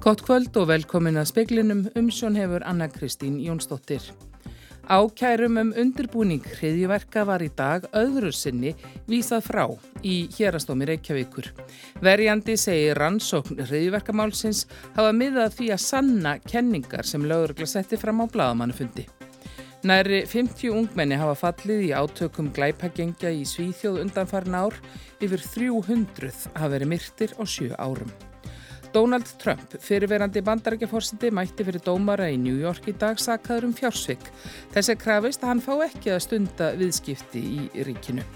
Gott kvöld og velkomin að speklinum umsjón hefur Anna Kristín Jónsdóttir. Ákærum um undirbúning hriðjuverka var í dag öðru sinni vísað frá í hérastómi Reykjavíkur. Verjandi segir rannsókn hriðjuverkamálsins hafa miðað því að sanna kenningar sem lögurgla setti fram á bladamannufundi. Næri 50 ungmenni hafa fallið í átökum glæpagengja í Svíþjóð undanfarn ár yfir 300 hafa verið myrtir á sjö árum. Donald Trump, fyrirverandi bandarækjaforsiti, mætti fyrir dómara í New York í dag sakaður um fjársvik. Þess er krafist að hann fá ekki að stunda viðskipti í ríkinu.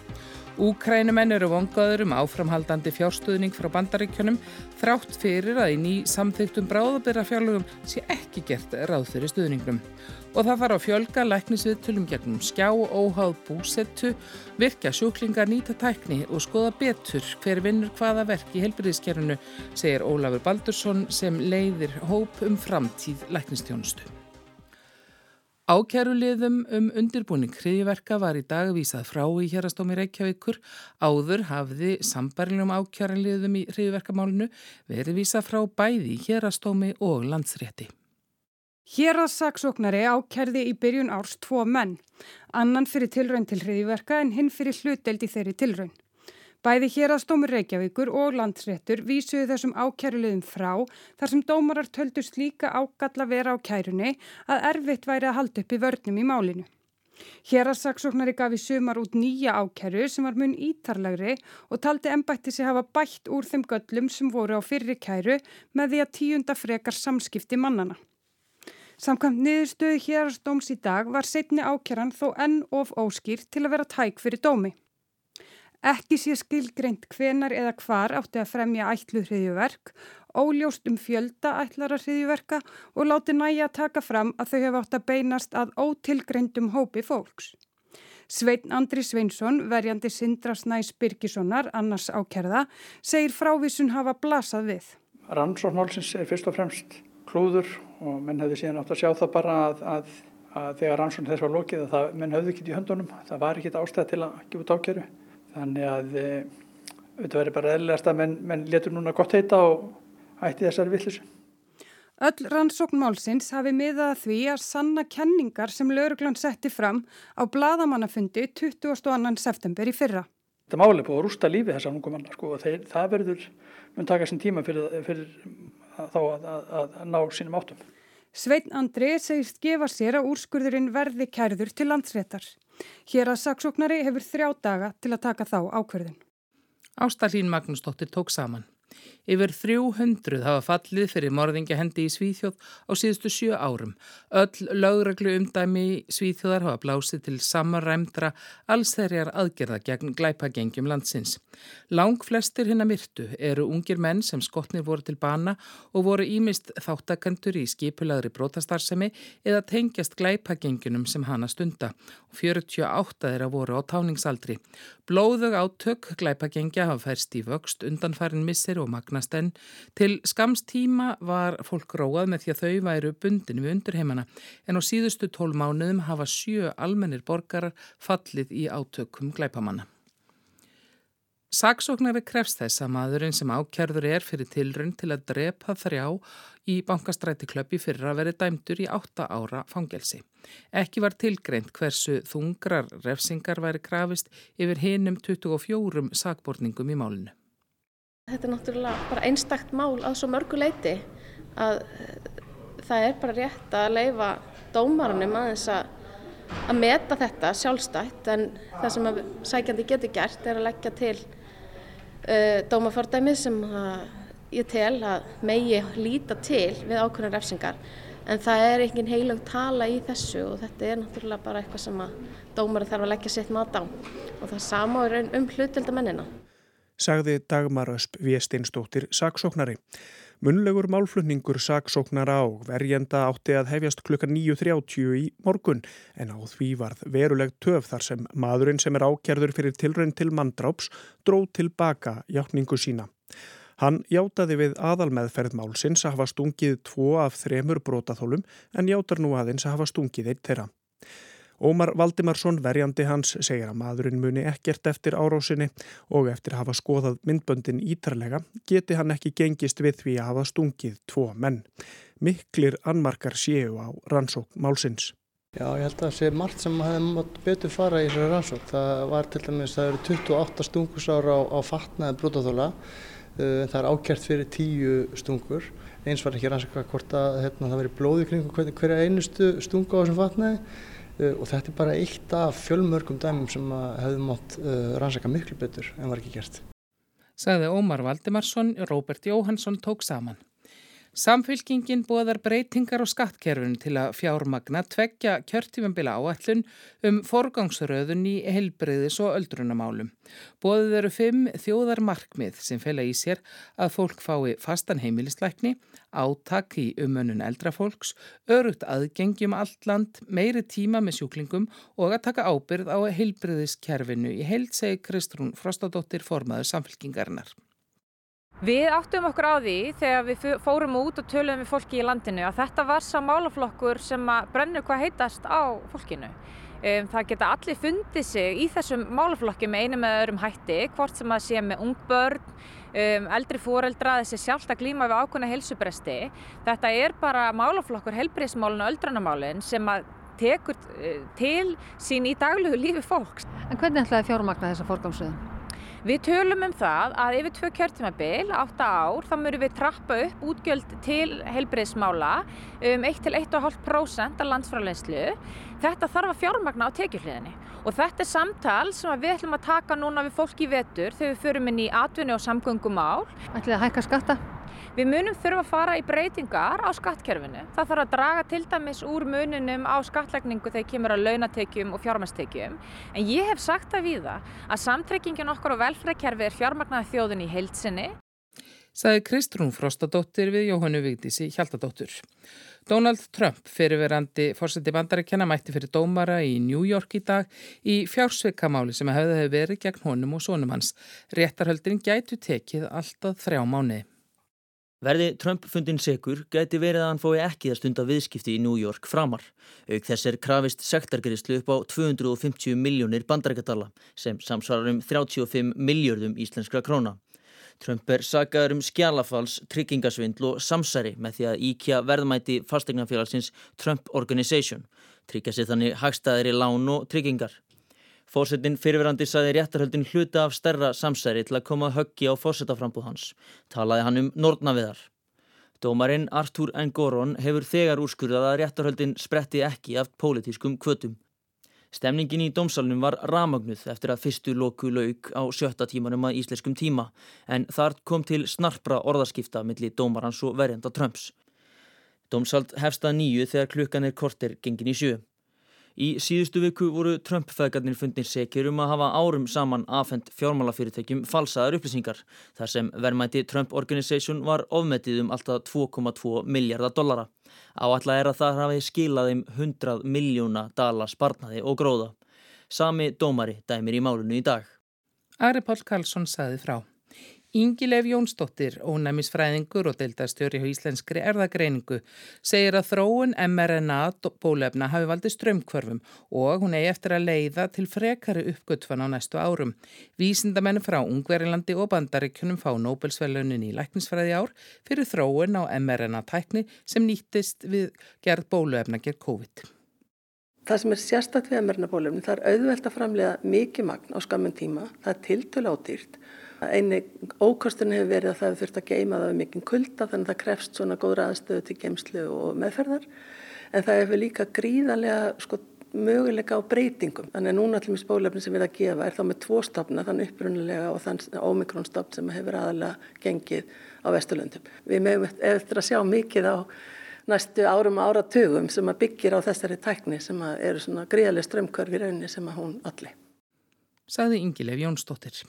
Úkrænumenn eru vongaður um áframhaldandi fjárstuðning frá bandaríkjunum þrátt fyrir að í ný samþygtum bráðabyrra fjárlögum sé ekki gert ráð fyrir stuðningnum. Og það fara á fjölga læknisviðtölum gegnum skjá, óháð búsettu, virka sjúklingar nýta tækni og skoða betur hver vinnur hvaða verk í helbriðiskerfunu, segir Ólafur Baldursson sem leiðir hóp um framtíð læknistjónustu. Ákjæruliðum um undirbúning hriðiverka var í dag vísað frá í hérastómi Reykjavíkur. Áður hafði sambarlegum ákjæruliðum í hriðiverkamálunu verið vísað frá bæði í hérastómi og landsrétti. Hérasaksóknari ákjærði í byrjun árs tvo menn, annan fyrir tilraun til hriðiverka en hinn fyrir hluteld í þeirri tilraun. Bæði hérastómur Reykjavíkur og landsréttur vísuðu þessum ákærulegum frá þar sem dómarar töldust líka ágalla vera á kærunni að erfitt væri að halda upp í vörnum í málinu. Hérasaksóknari gaf í sumar út nýja ákæru sem var mun ítarlegri og taldi ennbætti sig hafa bætt úr þeim göllum sem voru á fyrri kæru með því að tíunda frekar samskipti mannana. Samkvæmt niðurstöðu hérastóms í dag var setni ákæran þó enn of óskýr til að vera tæk fyrir dómi. Ekki sé skilgreint hvenar eða hvar átti að fremja ætlu hriðjuverk, óljóst um fjölda ætlara hriðjuverka og láti næja að taka fram að þau hefði átt að beinast að ótilgreindum hópi fólks. Svein Andri Sveinsson, verjandi Sindra Snæs Birgissonar, annars ákerða, segir frávísun hafa blasað við. Rannsóknálsins er fyrst og fremst klúður og menn hefði síðan átt að sjá það bara að, að, að þegar rannsókn þess var lokið að það, menn hefði ekki í höndunum, það var ekki ástæð til að gefa út ákeru. Þannig að e, þetta verður bara eðlilegast að menn, menn letur núna gott heita og hætti þessari villisu. Öll rannsóknmálsins hafi miðað því að sanna kenningar sem lauruglan setti fram á bladamannafundi 22. september í fyrra. Þetta máli búið að rústa lífi þessar ungum manna sko og þeir, það verður mun taka sín tíma fyrir, fyrir þá að, að, að, að ná sínum áttum. Svein Andri segist gefa sér að úrskurðurinn verði kærður til landsréttar. Hér að saksóknari hefur þrjá daga til að taka þá ákverðin. Ástallín Magnúsdóttir tók saman. Yfir 300 hafa fallið fyrir morðingjahendi í Svíþjóð á síðustu sjö árum. Öll lögreglu umdæmi Svíþjóðar hafa blásið til samarræmdra allsherjar aðgerða gegn glæpagengjum landsins. Lang flestir hinna myrtu eru ungir menn sem skotnir voru til bana og voru ímist þáttakandur í skipulaðri brotastarsemi eða tengjast glæpagengjunum sem hana stunda. 48 þeirra voru á táningsaldri. Blóðug átök glæpagengja hafa færst í vöxt undanfærin missir og magnast en til skamstíma var fólk róað með því að þau væru bundin við undirheimana en á síðustu tól mánuðum hafa sjö almennir borgarar fallið í átökum glæpamanna. Saksóknari krefst þess að maðurinn sem ákjærður er fyrir tilrönd til að drepa þrjá í bankastræti klöppi fyrir að veri dæmdur í átta ára fangelsi. Ekki var tilgreint hversu þungrar refsingar væri krafist yfir hinum 24 sakborningum í málinu. Þetta er náttúrulega bara einstakt mál að svo mörgu leiti að það er bara rétt að leifa dómarunum aðeins að, að meta þetta sjálfstætt en það sem að sækjandi getur gert er að leggja til uh, dómafordæmi sem ég tel að megi líta til við ákveðnar refsingar. En það er engin heilög tala í þessu og þetta er náttúrulega bara eitthvað sem að dómar þarf að leggja sitt mat á. Og það sama er um hlutildamennina sagði Dagmar Ösp Viestinsdóttir saksóknari. Munlegur málflutningur saksóknara á verjenda átti að hefjast klukka 9.30 í morgun en á því varð veruleg töf þar sem maðurinn sem er ákjærður fyrir tilrönd til manndráps dróð tilbaka hjáttningu sína. Hann hjátaði við aðalmeðferð málsins að hafa stungið tvo af þremur brótaþólum en hjátar nú aðeins að hafa stungið eitt þeirra. Ómar Valdimarsson, verjandi hans, segir að maðurinn muni ekkert eftir árásinni og eftir að hafa skoðað myndböndin ítarlega geti hann ekki gengist við því að hafa stungið tvo menn. Miklir anmarkar séu á rannsók málsins. Já, ég held að það sé margt sem hefði mátt betur fara í þessari rannsók. Það var til dæmis, það eru 28 stungusára á, á fatnaði brútaþóla, uh, það er ákjært fyrir 10 stungur. Eins var ekki rannsóka hvort að hérna, það veri blóði kring hverja einustu stungu á þessum fatnaði og þetta er bara eitt af fjölmörgum dæmum sem hefði mátt uh, rannsaka miklu betur en var ekki gert. Sagði Ómar Valdimarsson, Róbert Jóhansson tók saman. Samfylkingin bóðar breytingar á skattkerfun til að fjármagna tveggja kjörtífambila áallun um forgangsröðun í helbreyðis og öldrunamálum. Bóðið eru fimm þjóðar markmið sem fela í sér að fólk fái fastan heimilisleikni, átak í umönnun eldrafólks, örugt aðgengjum allt land, meiri tíma með sjúklingum og að taka ábyrð á helbreyðiskerfinu í held segi Kristrún Frostadóttir formaður samfylkingarinnar. Við áttum okkur á því þegar við fórum út og töluðum við fólki í landinu að þetta var sá málaflokkur sem að brennur hvað heitast á fólkinu. Um, það geta allir fundið sig í þessum málaflokki með einu með öðrum hætti, hvort sem að sé með ungbörn, um, eldri fóreldra, þessi sjálft að glíma við ákveðna helsubresti. Þetta er bara málaflokkur, helbriðsmálun og öldrunamálun sem að tekur uh, til sín í daglegu lífi fólks. En hvernig ætlaði fjármagna þessa forgámsöðum? Við tölum um það að yfir tvö kjörtímabil, átta ár, þá mörgum við trappa upp útgjöld til heilbreyðsmála um 1-1,5% af landsfráleinslu. Þetta þarf að fjármagna á tekjuhliðinni og þetta er samtal sem við ætlum að taka núna við fólki í vetur þegar við förum inn í atvinni og samgöngumál. Ætlið að hækka skatta? Við munum þurfa að fara í breytingar á skattkerfinu. Það þarf að draga til dæmis úr muninum á skattlagningu þegar kemur að launatekjum og fjármæstekjum. En ég hef sagt það við það að samtrekkingin okkar og velfrækkerfi er fjármagnaði þjóðin í heilsinni. Saði Kristrún Frostadóttir við Jóhannu Vigdísi Hjaldadóttur. Donald Trump, fyrirverandi fórseti bandarækjana, mætti fyrir dómara í New York í dag í fjársveikamáli sem hefði verið gegn honum og sónum hans. Réttarhöldin gætu tekið alltaf þrjá mánuði. Verði Trump fundin segur gæti verið að hann fói ekki að stunda viðskipti í New York framar. Auk þess er krafist sektargriðslu upp á 250 miljónir bandarækjadala sem samsvarar um 35 miljardum íslenskra króna. Trump er sagaður um skjálafals, tryggingasvindl og samsæri með því að íkja verðmæti fastegnafélagsins Trump Organization, tryggja sér þannig hagstæðir í lán og tryggingar. Fórsetin fyrirverandi saði réttarhöldin hluta af stærra samsæri til að koma höggi á fórsetaframbúð hans. Talaði hann um nortnaviðar. Dómarinn Artur Ngoron hefur þegar úrskurðað að réttarhöldin spretti ekki aft pólitískum kvötum. Stemningin í dómsalunum var ramagnuð eftir að fyrstu loku lauk á sjötta tímanum að íslenskum tíma en þar kom til snarpra orðaskipta millir dómarans og verjanda Trumps. Dómsald hefsta nýju þegar klukkan er korter gengin í sjö. Í síðustu viku voru Trump-feðgarnir fundin sekir um að hafa árum saman afhengt fjármálafyrirtækjum falsaðar upplýsingar þar sem verðmæti Trump Organization var ofmetið um alltaf 2,2 miljardar dollara. Áallega er að það hafi skilaðum 100 miljóna dala sparnaði og gróða. Sami dómari dæmir í málunu í dag. Ari Pál Karlsson saði frá. Íngilef Jónsdóttir, ónæmisfræðingur og deildastjóri á íslenskri erðagreiningu, segir að þróun mRNA bólefna hafi valdið strömmkvörfum og hún eigi eftir að leiða til frekari uppgötfan á næstu árum. Vísindamenn frá Ungverilandi og Bandaríkunum fá Nobelsvellunin í læknisfræði ár fyrir þróun á mRNA-tækni sem nýttist við gerð bólefna gerð COVID. Það sem er sérstaklega við mRNA-bólefni, það er auðvelt að framlega mikið magn á skammun tíma, það er tiltölu ádýrt Einni ókostin hefur verið að það þurft að geima það um mikinn kulda þannig að það krefst svona góðra aðstöðu til geimslu og meðferðar en það hefur líka gríðarlega sko, möguleika á breytingum. Þannig að núna allir með spólefni sem við að gefa er þá með tvo stafna, þann upprunulega og þann ómikrónstafn sem hefur aðalega gengið á Vesturlöndum. Við meðum eftir að sjá mikið á næstu árum og áratugum sem að byggir á þessari tækni sem eru svona gríðarlega strömmkörfi rauninni sem að hún allir. Saði Ingilef Jónsdóttir.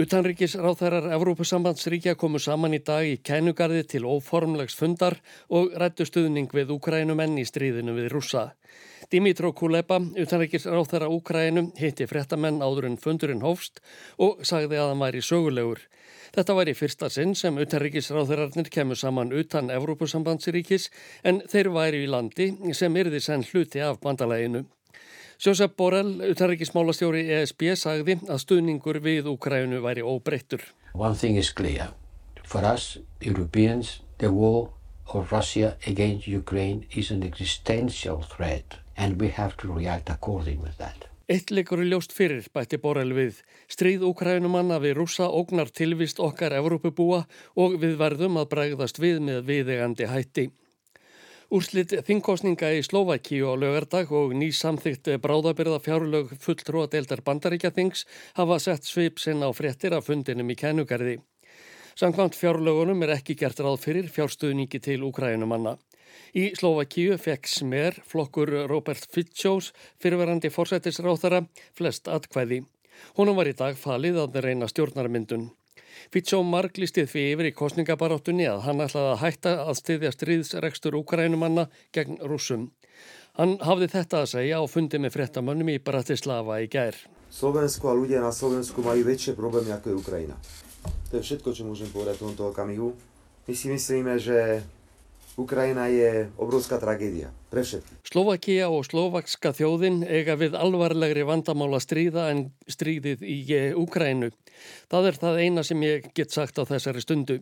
Utanríkis ráþærar Evrópusambandsríkja komu saman í dag í kænugarði til óformlegs fundar og rættu stuðning við Ukrænumenn í stríðinu við rúsa. Dimitró Kuleba, utanríkis ráþæra Ukrænum, hitti frettamenn áður en fundurinn hófst og sagði að hann væri sögulegur. Þetta væri fyrsta sinn sem utanríkis ráþærarnir kemur saman utan Evrópusambandsríkis en þeir væri í landi sem yrði senn hluti af bandalæginu. Jósef Borrell, utarrikismálastjóri ESB, sagði að stuðningur við Úkrænu væri óbreyttur. One thing is clear. For us, Europeans, the war of Russia against Ukraine is an existential threat and we have to react according with that. Eitt leikur í ljóst fyrir bætti Borrell við. Stríð Úkrænumanna við rúsa ógnar tilvist okkar Evrópubúa og við verðum að bregðast við með viðegandi hætti. Úrslit þingkostninga í Slovakíu á lögardag og ný samþygt bráðabyrða fjárlög fulltrúa deildar bandaríkja þings hafa sett svip sinn á fréttir af fundinum í kænugarði. Samkvæmt fjárlögunum er ekki gert ráð fyrir fjárstuðningi til Úkrænumanna. Í Slovakíu fekk smer flokkur Robert Fitchós fyrirverandi forsættisráþara flest atkvæði. Húnum var í dag falið að reyna stjórnarmyndun. Fitsó marglistið því yfir í kostningabaráttunni að hann ætlaði að hætta að styðja stríðsrekstur úkrænumanna gegn rúsum. Hann hafði þetta að segja á fundi með frettamönnum í Bratislava í gær. Slovensko a ľudia na Slovensku majú väčšie problémy ako je Ukrajina. To je všetko, čo môžem povedať v tomto okamihu. My si myslíme, že Ukrajina je obrovská tragédia pre všetkých. Slovakia og slovakska þjóðin eiga við alvarlegri vandamála stríða en stríðið í Ukraínu. Það er það eina sem ég get sagt á þessari stundu.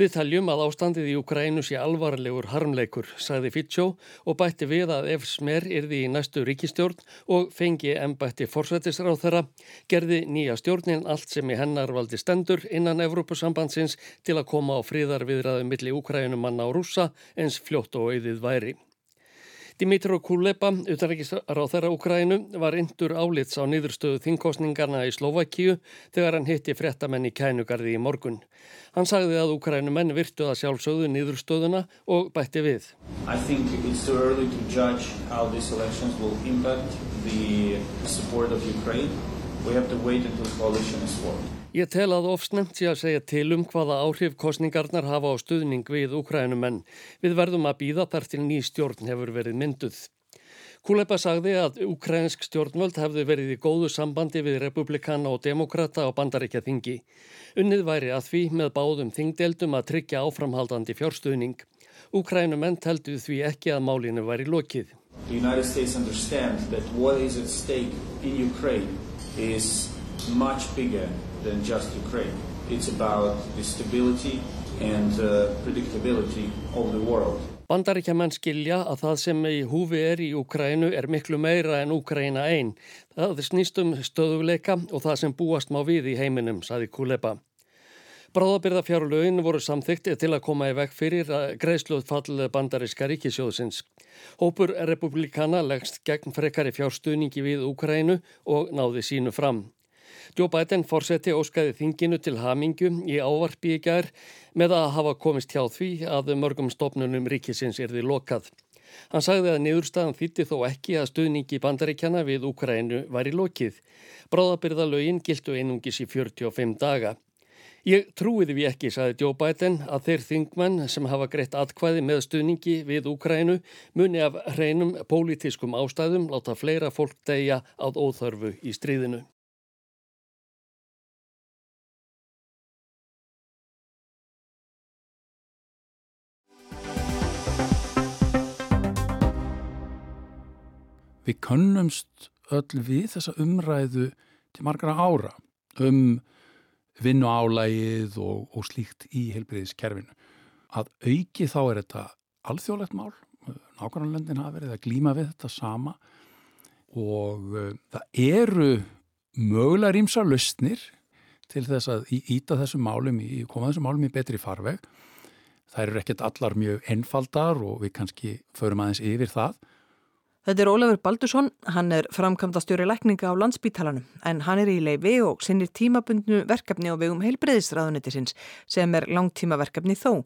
Við taljum að ástandið í Ukrænu sé alvarlegur harmleikur, sagði Fitsjó og bætti við að ef smer yrði í næstu ríkistjórn og fengi ennbætti forsættisráð þeirra, gerði nýja stjórnin allt sem í hennar valdi stendur innan Evrópusambandsins til að koma á fríðarviðraðum milli Ukrænumanna og rúsa eins fljótt og auðið væri. Dimitro Kuleba, utanrækisráð þeirra Ukrænu, var indur álits á nýðurstöðu þingkostningarna í Slovakíu þegar hann hitti frettamenn í kænugarði í morgun. Hann sagði að Ukrænumenn virtu að sjálfsögðu nýðurstöðuna og bætti við. Ukraine. We have to wait until the coalition is formed. Ég tel að ofsnemt sé að segja til um hvaða áhrif kostningarnar hafa á stuðning við Ukrænumenn. Við verðum að býða þar til ný stjórn hefur verið mynduð. Kulepa sagði að ukrænsk stjórnvöld hefði verið í góðu sambandi við republikana og demokrata á bandaríkja þingi. Unnið væri að því með báðum þingdeldum að tryggja áframhaldandi fjárstuðning. Ukrænumenn teldu því ekki að málinu væri lokið. The United States understand that what is at stake in Ukraine is much bigger than just Ukraine. It's about the stability and uh, predictability of the world. Bandaríkjaman skilja að það sem í húfi er í Ukrænu er miklu meira en Ukræna einn. Það snýst um stöðuleika og það sem búast má við í heiminum, saði Kuleba. Bráðabyrðafjárlögin voru samþygt til að koma í veg fyrir greiðsluðfall bandaríska ríkisjóðsins. Hópur republikana leggst gegn frekari fjárstuðningi við Ukrænu og náði sínu fram. Joe Biden fórseti óskaði þinginu til hamingu í ávarpi í gær með að hafa komist hjá því að mörgum stopnunum ríkisins er því lokað. Hann sagði að niðurstaðan þýtti þó ekki að stuðningi bandaríkjana við Ukrænu væri lokið. Bráðabyrðalögin gildu einungis í 45 daga. Ég trúiði við ekki, sagði Joe Biden, að þeir þingmenn sem hafa greitt atkvæði með stuðningi við Ukrænu muni af hreinum pólitískum ástæðum láta fleira fólk degja áð óþörfu í stríðinu. Við könnumst öll við þessa umræðu til margra ára um vinnu álægið og, og slíkt í heilbriðiskerfinu. Að auki þá er þetta alþjóðlegt mál, nákvæmlandin hafa verið að glíma við þetta sama og uh, það eru mögulega rýmsa lausnir til þess að íta þessum málum, í, koma þessum málum í betri farveg. Það eru ekkert allar mjög einfaldar og við kannski förum aðeins yfir það Þetta er Ólafur Baldursson, hann er framkvæmdastjóri lækninga á landsbítalanum en hann er í leifi og sinnir tímabundnu verkefni á vegum heilbreyðisraðunitisins sem er langtímaverkefni þó.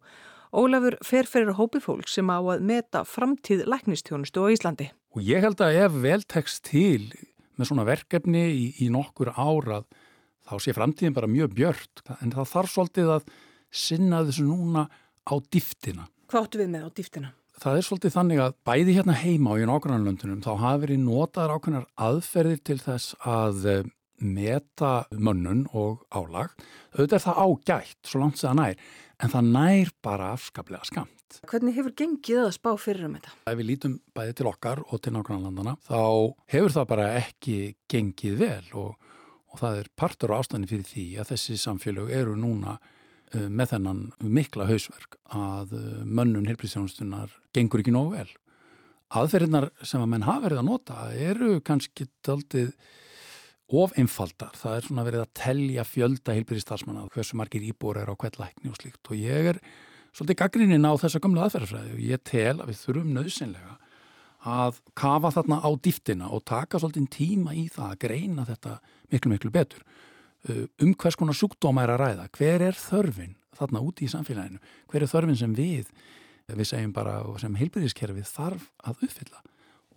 Ólafur fer fyrir hópi fólk sem á að meta framtíð læknistjónustu á Íslandi. Og ég held að ef veltekst til með svona verkefni í, í nokkur árað þá sé framtíðin bara mjög björt en það þarf svolítið að sinna þessu núna á dýftina. Hvað áttu við með á dýftina? Það er svolítið þannig að bæði hérna heima og í nákvæmlandunum þá hafi verið notaður ákveðnar aðferðir til þess að eh, meta mönnun og álag. Auðvitað er það ágætt svo langt sem það nær en það nær bara afskaplega skamt. Hvernig hefur gengið að spá fyrir um þetta? Ef við lítum bæði til okkar og til nákvæmlandana þá hefur það bara ekki gengið vel og, og það er partur á ástæðin fyrir því að þessi samfélög eru núna með þennan mikla hausverk að uh, mönnun helbriðsjónustunar gengur ekki nógu vel. Aðferðinar sem að menn hafa verið að nota eru kannski aldrei of einfaldar. Það er svona verið að telja fjölda heilbyrðistarsmanna hversu margir íbúr er á hvert lækni og slíkt og ég er svolítið gaggrinnin á þessa gamla aðferðarfræði og ég tel að við þurfum nöðsynlega að kafa þarna á dýftina og taka svolítið tíma í það að greina þetta miklu miklu betur um hvers konar sjúkdóma er að ræða. Hver er þörfin þarna úti í samfélaginu? Hver er þörfin sem við við segjum bara sem heilbyrðiskerfið þarf að uppfylla?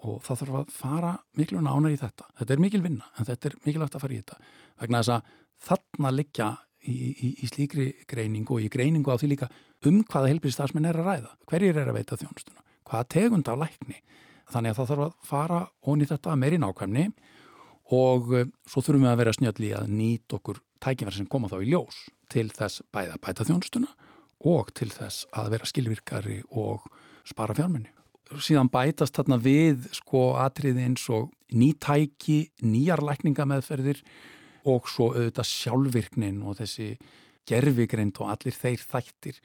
Og það þarf að fara miklu nánar í þetta. Þetta er mikil vinna en þetta er mikilvægt að fara í þetta. Vegna þess að þarna liggja í, í, í slíkri greiningu og í greiningu á því líka um hvaða helbriðstarfsmenn er að ræða, hverjir er að veita þjónustuna, hvaða tegund af lækni. Þannig að það þarf að fara onni þetta meiri nákvæmni og uh, svo þurfum við að vera snjöldli að nýta okkur tækifæri sem koma þá í ljós. Til þess bæða bæta þjónustuna og til þess að vera skilvirkari og spara fjármenni síðan bætast þarna við sko atriði eins og nýtæki, nýjar lækningameðferðir og svo auðvitað sjálfvirknin og þessi gerfigreind og allir þeir þættir.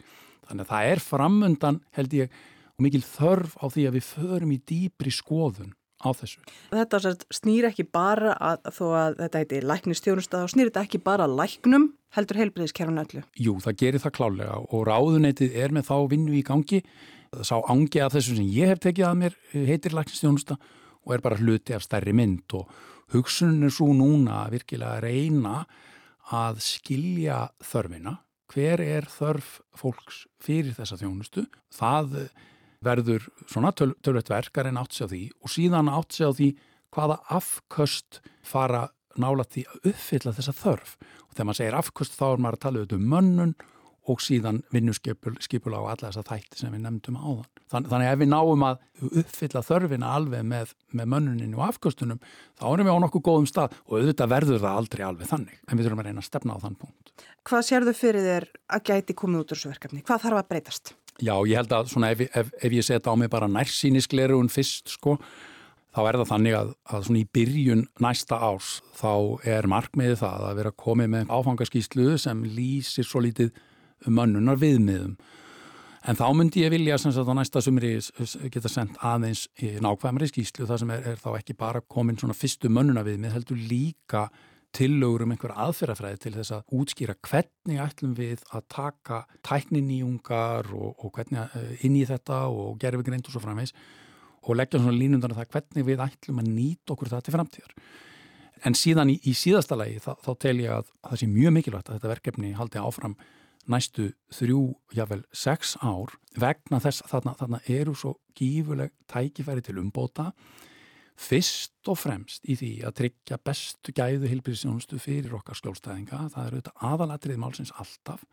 Þannig að það er framöndan held ég og mikil þörf á því að við förum í dýbri skoðun á þessu. Þetta snýr ekki bara að þó að þetta heiti læknistjónusta þá snýr þetta ekki bara að læknum heldur heilbreyðiskerfun öllu? Jú, það gerir það klálega og ráðunetið er með þá vinnu í gangi sá ángi af þessu sem ég hef tekið að mér eh, heitir læknistjónusta og er bara hluti af stærri mynd og hugsunin er svo núna að virkilega reyna að skilja þörfina hver er þörf fólks fyrir þessa þjónustu það verður svona töl, tölvett verkar en átt sig á því og síðan átt sig á því hvaða afköst fara nála því að uppfylla þessa þörf og þegar maður segir afköst þá er maður að tala um mönnun og síðan vinnuskipula á alla þessa þætti sem við nefndum áðan. Þann, þannig ef við náum að uppfylla þörfina alveg með, með mönnuninu og afkvöstunum þá erum við á nokkuð góðum stað og auðvitað verður það aldrei alveg þannig en við þurfum að reyna að stefna á þann punkt. Hvað sérðu fyrir þér að gæti komið út úr þessu verkefni? Hvað þarf að breytast? Já, ég held að svona ef, ef, ef ég setja á mig bara nærsýniskleruun fyrst sko þá er það þannig að, að í byrjun næsta árs þá er markmiðið það að vera komið með áfangaskýslu sem lýsir svo lítið mönnunar viðmiðum. En þá myndi ég vilja sem sagt á næsta sumri geta sendt aðeins nákvæmri skýslu það sem er, er þá ekki bara komin svona fyrstu mönnuna viðmið heldur líka tillögur um einhver aðferðafræði til þess að útskýra hvernig ætlum við að taka tæknin í ungar og, og hvernig eh, inn í þetta og gerfi greint og svo framvegs og leggja svona línundar af það hvernig við ætlum að nýta okkur það til framtíðar. En síðan í, í síðasta lagi þá, þá tel ég að, að það sé mjög mikilvægt að þetta verkefni haldi áfram næstu þrjú, jável, sex ár vegna þess að þarna, þarna eru svo gífuleg tækifæri til umbóta fyrst og fremst í því að tryggja bestu gæðu hilbíðisjónustu fyrir okkar skjólstæðinga, það eru þetta aðalatrið málsins alltaf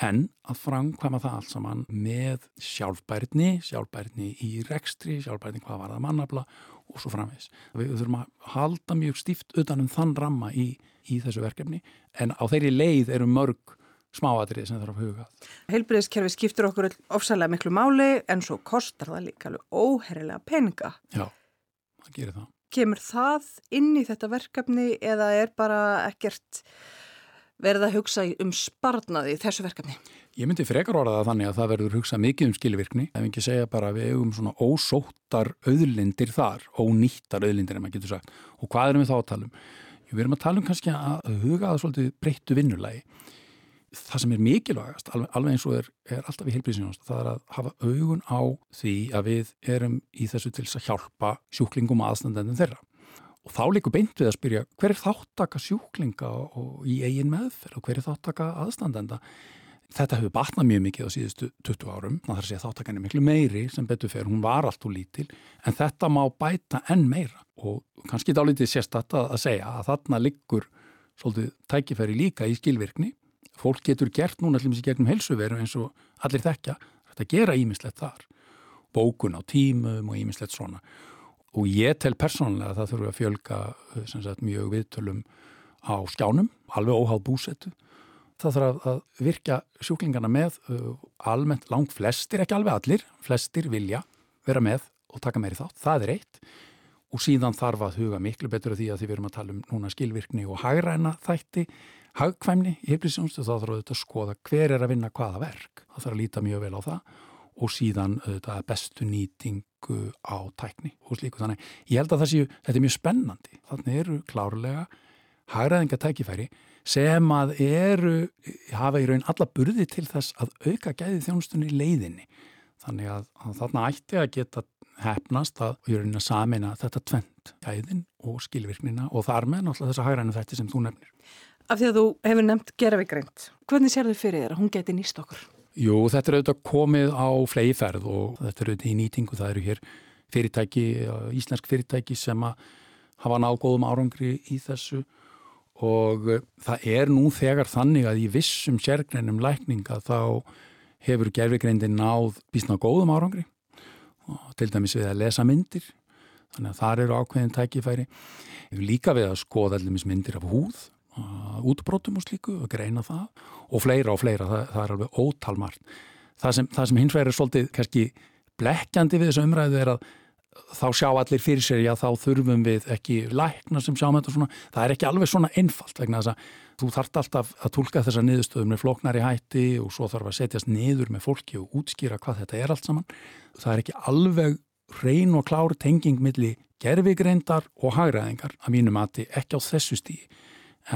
en að framkvæma það allt saman með sjálfbærni, sjálfbærni í rekstri, sjálfbærni hvað var það mannabla og svo framvegs. Við þurfum að halda mjög stíft utanum þann ramma í, í þessu verkefni en á þeirri leið eru mörg smáatrið sem þarf að huga. Heilbreyðskerfi skiptur okkur ofsalega miklu máli en svo kostar það líka alveg óherrilega peninga. Já, það gerir það. Kemur það inn í þetta verkefni eða er bara ekkert verið að hugsa um sparnaði þessu verkefni? Ég myndi frekar orðaða þannig að það verður hugsað mikið um skilvirkni ef ekki segja bara við eigum svona ósóttar auðlindir þar, ónýttar auðlindir ef maður getur sagt. Og hvað erum við þá að tala um? Við erum að tala um kannski að huga að svolítið breyttu vinnulagi það sem er mikilvægast, alveg, alveg eins og er, er alltaf í heilbríðsynjónast, það er að hafa augun á því að við erum í þessu til að hjálpa sjúklingum aðstandendum þeirra. Og þá líkur beint við að spyrja hver er þáttaka sjúklinga í eigin meðferð og hver er þáttaka aðstandenda. Þetta hefur batnað mjög mikið á síðustu 20 árum, þarf að þáttakan er miklu meiri sem betur fer, hún var allt og lítil, en þetta má bæta enn meira og kannski dálítið sérstatt að segja að þarna liggur svolítið tækifæri líka í skilvirkni. Fólk getur gert núna allir sér gegnum helsuveru eins og allir þekkja. Þetta gera ímislegt þar. Bókun á tímum og ímislegt svona. Og ég tel persónlega að það þurfa að fjölga sagt, mjög viðtölum á skjánum, alveg óháð búsettu. Það þarf að virka sjúklingarna með almennt langt flestir, ekki alveg allir, flestir vilja vera með og taka meiri þátt. Það er eitt og síðan þarf að huga miklu betur af því að því við erum að tala um núna skilvirkni og hagræna þætti, hagkvæmni í heilbríðsjónstu þá þarf auðvitað að skoða hver er að vinna hvaða verk. Það þarf að líta mjög vel á það og síðan auðvitað bestu nýtingu á tækni og slíku. Þannig ég held að séu, þetta er mjög spennandi. Þannig eru klárlega hagræðinga tækifæri sem að eru, hafa í raun alla burði til þess að auka gæði þjónustunni leiðinni. Þannig að, að þarna ætti að geta hefnast að í rauninna samina þetta tvent, gæðin og skilvirknina og þar með náttúrulega þessa hagrænu þetta sem þú nefnir. Af því að þú hefur nefnt gerðvigreint, hvernig sér þau fyrir þér að hún geti nýst okkur? Jú, þetta er auðvitað komið á flegi ferð og þetta er auðvitað í nýtingu, það eru hér fyrirtæki, íslensk fyrirtæki sem hafa náð góðum árangri í þessu. Og það er nú þegar þannig að í vissum sérgreinum lækninga þá hefur gerfigreindin náð bísna góðum árangri. Og til dæmis við að lesa myndir. Þannig að þar eru ákveðin tækifæri. Við líka við að skoða myndir af húð útbrótum og slíku og greina það og fleira og fleira, það, það er alveg ótalmart það sem, það sem hins vegar er svolítið kannski blekkjandi við þessu umræðu er að þá sjá allir fyrir sér já þá þurfum við ekki lækna sem sjáum þetta svona, það er ekki alveg svona einfalt vegna þess að þú þart alltaf að tólka þessa niðurstöðum með floknari hætti og svo þarf að setjast niður með fólki og útskýra hvað þetta er allt saman. Það er ekki alveg reyn og klár tenging milli gerfigreindar og hagræðingar að mínu mati ekki á þessu stíi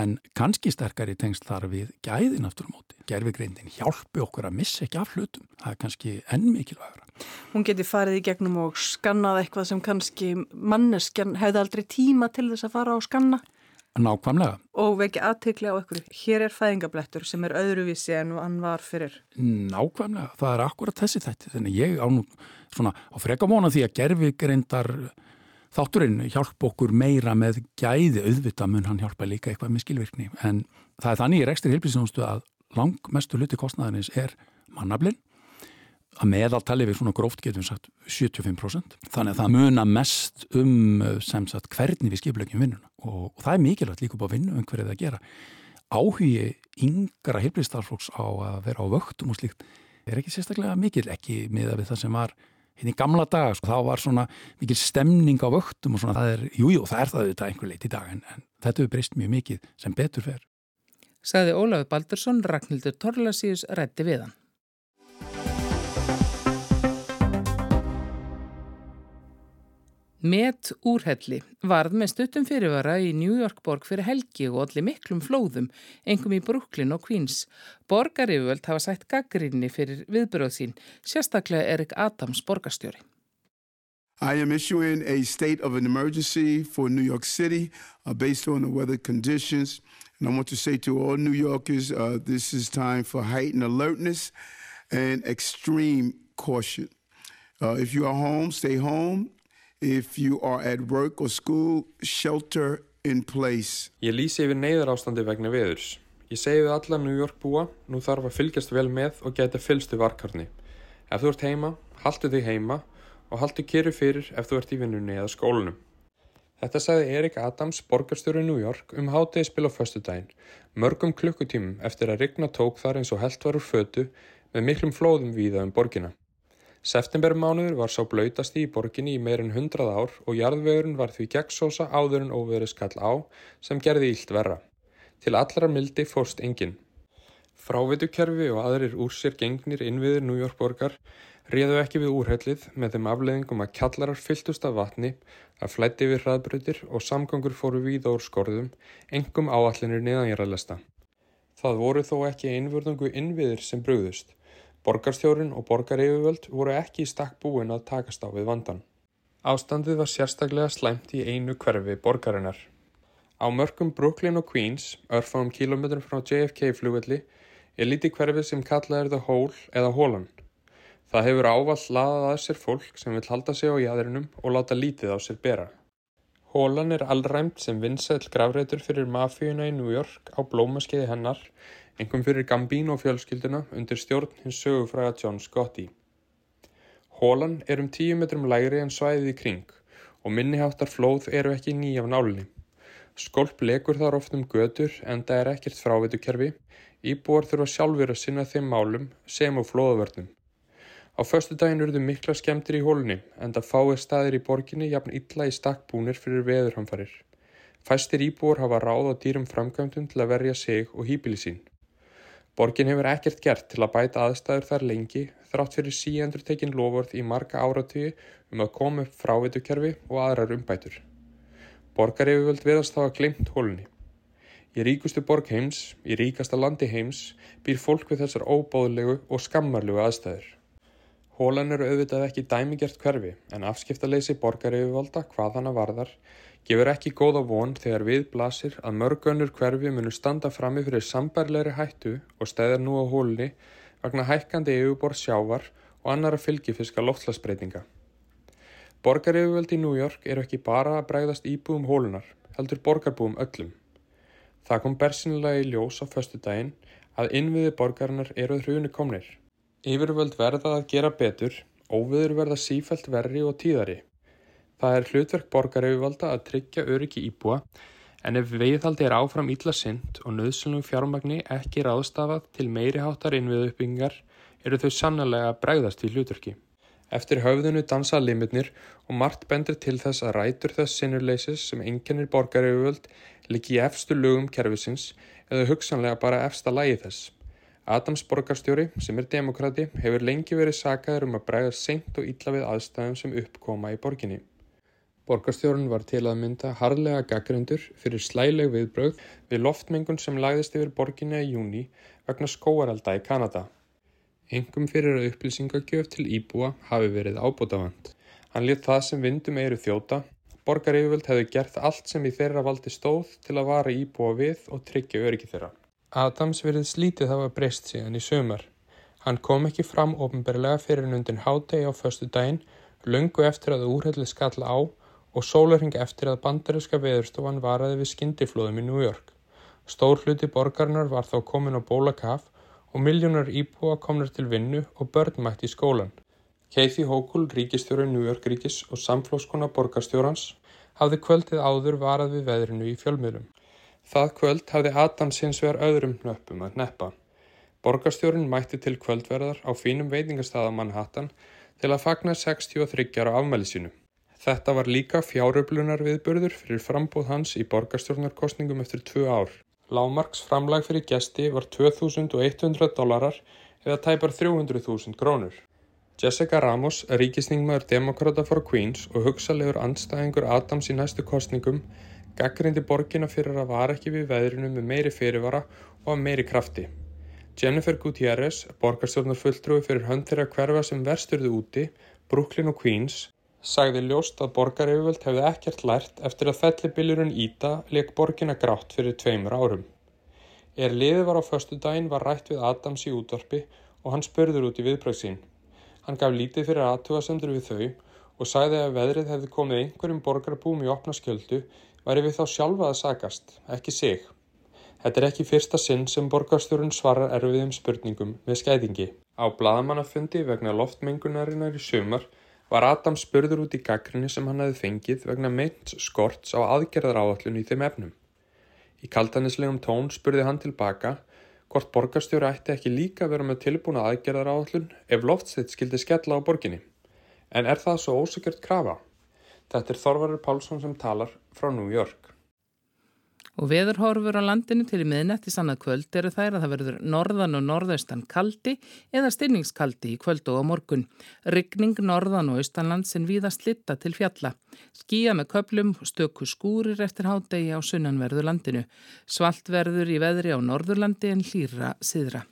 en kannski sterkari tengst þar við gæðin aftur á móti. Gerfigreindin hjálpi okkur að missa ekki af hlutum. Það er kannski enn mikilvægra. Hún geti farið í gegnum og skannað eitthvað sem kannski manneskjan hefði aldrei tíma til þess að fara á skanna. Nákvæmlega. Og veki aðtökli á ykkur. Hér er fæðingablettur sem er öðruvísi en hann var fyrir. Nákvæmlega. Það er akkurat þessi þetta. Þannig ég á nú svona á freka móna því að gerfigreindar Þátturinn hjálp okkur meira með gæði auðvita mun hann hjálpa líka eitthvað með skilvirkni en það er þannig í rekstri hilbíðsjónustu að langmestu hluti kostnæðarins er mannablinn. Að meðaltali við svona gróft getum sagt 75% þannig að það muna mest um sem sagt hvernig við skiplegjum vinnuna. Og, og það er mikilvægt líka upp á vinnu um hverju það gera. Áhugi yngra hilbíðstarflóks á að vera á vöktum og slíkt er ekki sérstaklega mikil ekki miða við það sem var hinn í gamla daga, sko, þá var svona mikil stemning á vöktum og svona það er, jújú, jú, það er það auðvitað einhver leit í dag en, en þetta hefur breyst mjög mikið sem betur fer. Saði Ólafur Baldursson, Ragnhildur Torlasíus rætti við Met úrhelli varð með stuttum fyrirvara í New York borg fyrir helgi og allir miklum flóðum, engum í Brooklyn og Queens. Borgariföld hafa sætt gaggrinni fyrir viðbröð sín, sérstaklega Erik Adams borgarstjóri. I am issuing a state of an emergency for New York City uh, based on the weather conditions. And I want to say to all New Yorkers, uh, this is time for heightened alertness and extreme caution. Uh, if you are home, stay home. If you are at work or school, shelter in place. Ég lýsi yfir neyðar ástandi vegna veðurs. Ég segi við alla New York búa, nú þarf að fylgjast vel með og geta fylgstu varkarni. Ef þú ert heima, haldu þig heima og haldu kyrru fyrir ef þú ert í vinnunni eða skólunum. Þetta sagði Erik Adams, borgarstjóri New York, um hátegispil á föstudaginn, mörgum klukkutímum eftir að rigna tók þar eins og held var úr fötu með miklum flóðum víða um borgina. Septembermánuður var sá blöytasti í borginni í meirinn hundrað ár og jarðvegurinn var því gegnsósa áður en óverið skall á sem gerði ílt verra. Til allra mildi fórst enginn. Fráveitukerfi og aðrir úr sér gengnir innviðir New York borgar réðu ekki við úrhellið með þeim afleðingum að kjallarar fylltust af vatni, að flætti við hraðbröðir og samgangur fóru víða úr skorðum, engum áallinir niðanjaraðlesta. Það voru þó ekki einvörðungu innviðir sem brúðust. Borgarstjórin og borgaryfirvöld voru ekki í stakk búin að takast á við vandan. Ástandið var sérstaklega slæmt í einu hverfi borgarinnar. Á mörgum Brooklyn og Queens, örfáum kílometrum frá JFK flugvelli, er líti hverfið sem kallað er The Hole eða Hólan. Það hefur ávall laðað að sér fólk sem vil halda sig á jæðrinum og láta lítið á sér bera. Hólan er allræmt sem vinsæl gravreitur fyrir mafíuna í New York á blómaskeiði hennar, engum fyrir Gambino fjölskylduna undir stjórn hins sögufræða John Scotti. Hólan er um tíu metrum lægri en svæðið í kring og minniháttar flóð eru ekki nýjaf nálinni. Skolp legur þar oft um götur en það er ekkert fráveitukerfi, íbúar þurfa sjálfur að sinna þeim málum sem á flóðavörnum. Á förstu daginn urðu mikla skemmtir í hólunni en það fáið staðir í borginni jafn illa í stakkbúnir fyrir veðurhamfarir. Fæstir íbúar hafa ráð á dýrum framkvæmdum til að verja sig og hýpili sín. Borgin hefur ekkert gert til að bæta aðstæður þar lengi þrátt fyrir síendur tekin lofvörð í marga áratíu um að koma upp fráveitukerfi og aðrar umbætur. Borgar hefur völd viðast þá að glimt hólunni. Í ríkustu borg heims, í ríkasta landi heims, býr fólk við þessar óbáðlegu og skammarlegu aðstæður. Hólan eru auðvitað ekki dæmigert hverfi en afskiptaleysi borgaryfirvalda hvað hana varðar gefur ekki góða von þegar við blasir að mörgönnur hverfi munu standa frammi fyrir sambærleiri hættu og stæðar nú á hólunni vegna hækkandi yfirbor sjávar og annara fylgifiska loftlasbreytinga. Borgaryfirvaldi í New York eru ekki bara að bregðast íbúum hólunar, heldur borgarbúum öllum. Það kom bersinlega í ljós á föstu daginn að innviði borgarinnar eru hrjúni komnir. Yfirvöld verða að gera betur, óviður verða sífælt verri og tíðari. Það er hlutverk borgaryfirvalda að tryggja öryggi íbúa en ef veiðhaldi er áfram ítla synd og nöðslunum fjármagni ekki ráðstafað til meiri háttar innviðu uppbyggingar eru þau sannlega að bregðast í hlutverki. Eftir höfðinu dansa limitnir og margt bendur til þess að rætur þess sinnurleisis sem enginnir borgaryfirvöld líki í efstu lögum kervisins eða hugsanlega bara efsta lægi þess. Adams borgarstjóri, sem er demokrati, hefur lengi verið sakaður um að bregða seint og ítla við aðstæðum sem uppkoma í borginni. Borgarstjórun var til að mynda harlega gaggrindur fyrir slæleg viðbröð við loftmengun sem lagðist yfir borginni í júni vegna skóarelda í Kanada. Engum fyrir að upplýsingagjöf til Íbúa hafi verið ábútafand. Hann lit það sem vindum eiru þjóta. Borgaryfjöld hefði gert allt sem í þeirra valdi stóð til að vara Íbúa við og tryggja öryggi þeirra. Adams verið slítið hafa breyst síðan í sömur. Hann kom ekki fram ofinberlega fyrir nundin hádegi á förstu daginn, lungu eftir að úrhellið skall á og sólarhing eftir að bandaríska veðurstofan varaði við skindiflóðum í New York. Stór hluti borgarnar var þá komin á bólakaf og miljónar íbúa komnar til vinnu og börn mætt í skólan. Kathy Hochul, ríkistjóri New York ríkis og samflóskona borgarstjórans, hafði kvöldið áður varað við veðrinu í fjölmiðlum. Það kvöld hafði Adams hins vegar öðrum nöppum að neppa. Borgarstjórin mætti til kvöldverðar á fínum veitingastað á Manhattan til að fagna 63 á afmæli sínu. Þetta var líka fjáröflunar viðburður fyrir frambóð hans í borgarstjórnarkostningum eftir tvö ár. Lámarks framlag fyrir gesti var 2100 dólarar eða tæpar 300.000 krónur. Jessica Ramos, ríkisningmaður Democrata for Queens og hugsalegur andstæðingur Adams í næstu kostningum Gaggrindi borgina fyrir að vara ekki við veðrinu með meiri fyrirvara og að meiri krafti. Jennifer Gutierrez, borgarstjórnar fulltrúi fyrir hönd þeirra hverfa sem versturðu úti, Brooklyn og Queens, sagði ljóst að borgaryfjöld hefði ekkert lært eftir að fellibiljurinn Íta leik borgina grátt fyrir tveimur árum. Er liðið var á förstu daginn var rætt við Adams í útvarpi og hann spörður út í viðbröðsín. Hann gaf lítið fyrir aðtúasendur við þau og sagði að veðrið hefði komið einhverjum borgarbúm í opna skjöldu væri við þá sjálfa að sagast, ekki sig. Þetta er ekki fyrsta sinn sem borgarstjórun svarar erfiðum spurningum með skæðingi. Á bladamannafundi vegna loftmengunarinnar í sömur var Adam spurður út í gaggrinni sem hann hefði fengið vegna meint skorts á aðgerðar áallun í þeim efnum. Í kaltanislegum tón spurði hann tilbaka hvort borgarstjóri ætti ekki líka vera með tilbúna aðgerðar áallun ef loftstætt skildi skella á borginni. En er það svo ósökjört krafa? Þetta er Þorvarur Pálsson sem talar frá New York. Og veðurhorfur á landinu til í miðnætti sannað kvöld eru þær að það verður norðan og norðaustan kaldi eða styrningskaldi í kvöld og á morgun. Ryggning norðan og austanland sem viða slitta til fjalla. Skíja með köplum, stöku skúrir eftir hádegi á sunnanverðu landinu. Svalt verður í veðri á norðurlandi en hlýra siðra.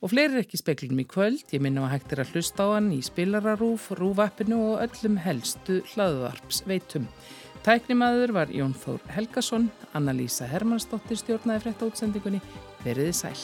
Og fleiri ekki speklunum í kvöld, ég minna að hægt er að hlusta á hann í spilararúf, rúvappinu og öllum helstu hlaðvarps veitum. Tæknimaður var Jón Þór Helgason, Anna-Lísa Hermannsdóttir stjórnaði frétta útsendingunni, veriði sæl.